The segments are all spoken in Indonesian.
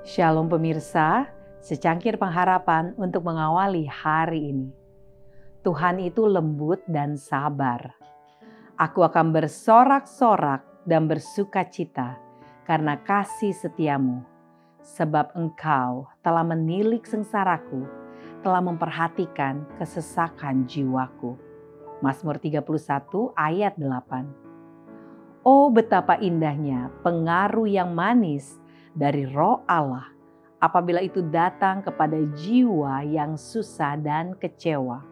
Shalom pemirsa, secangkir pengharapan untuk mengawali hari ini. Tuhan itu lembut dan sabar. Aku akan bersorak-sorak dan bersuka cita karena kasih setiamu. Sebab engkau telah menilik sengsaraku, telah memperhatikan kesesakan jiwaku. Mazmur 31 ayat 8. Oh betapa indahnya pengaruh yang manis dari roh Allah apabila itu datang kepada jiwa yang susah dan kecewa.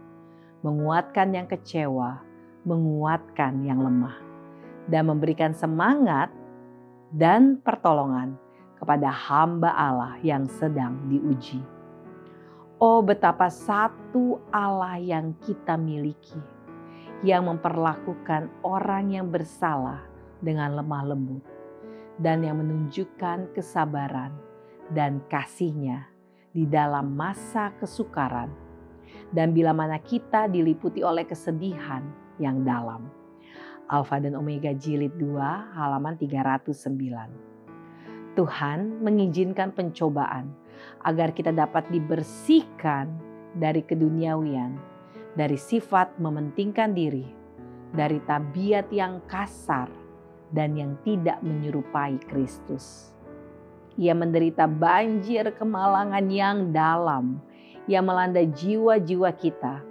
Menguatkan yang kecewa, menguatkan yang lemah. Dan memberikan semangat dan pertolongan kepada hamba Allah yang sedang diuji. Oh betapa satu Allah yang kita miliki yang memperlakukan orang yang bersalah dengan lemah lembut dan yang menunjukkan kesabaran dan kasihnya di dalam masa kesukaran dan bila mana kita diliputi oleh kesedihan yang dalam. Alfa dan Omega jilid 2 halaman 309. Tuhan mengizinkan pencobaan agar kita dapat dibersihkan dari keduniawian dari sifat mementingkan diri, dari tabiat yang kasar dan yang tidak menyerupai Kristus. Ia menderita banjir kemalangan yang dalam yang melanda jiwa-jiwa kita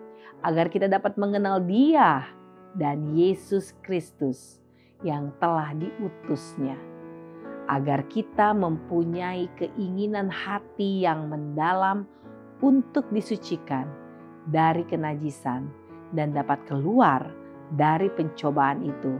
agar kita dapat mengenal Dia dan Yesus Kristus yang telah diutusnya agar kita mempunyai keinginan hati yang mendalam untuk disucikan dari kenajisan dan dapat keluar dari pencobaan itu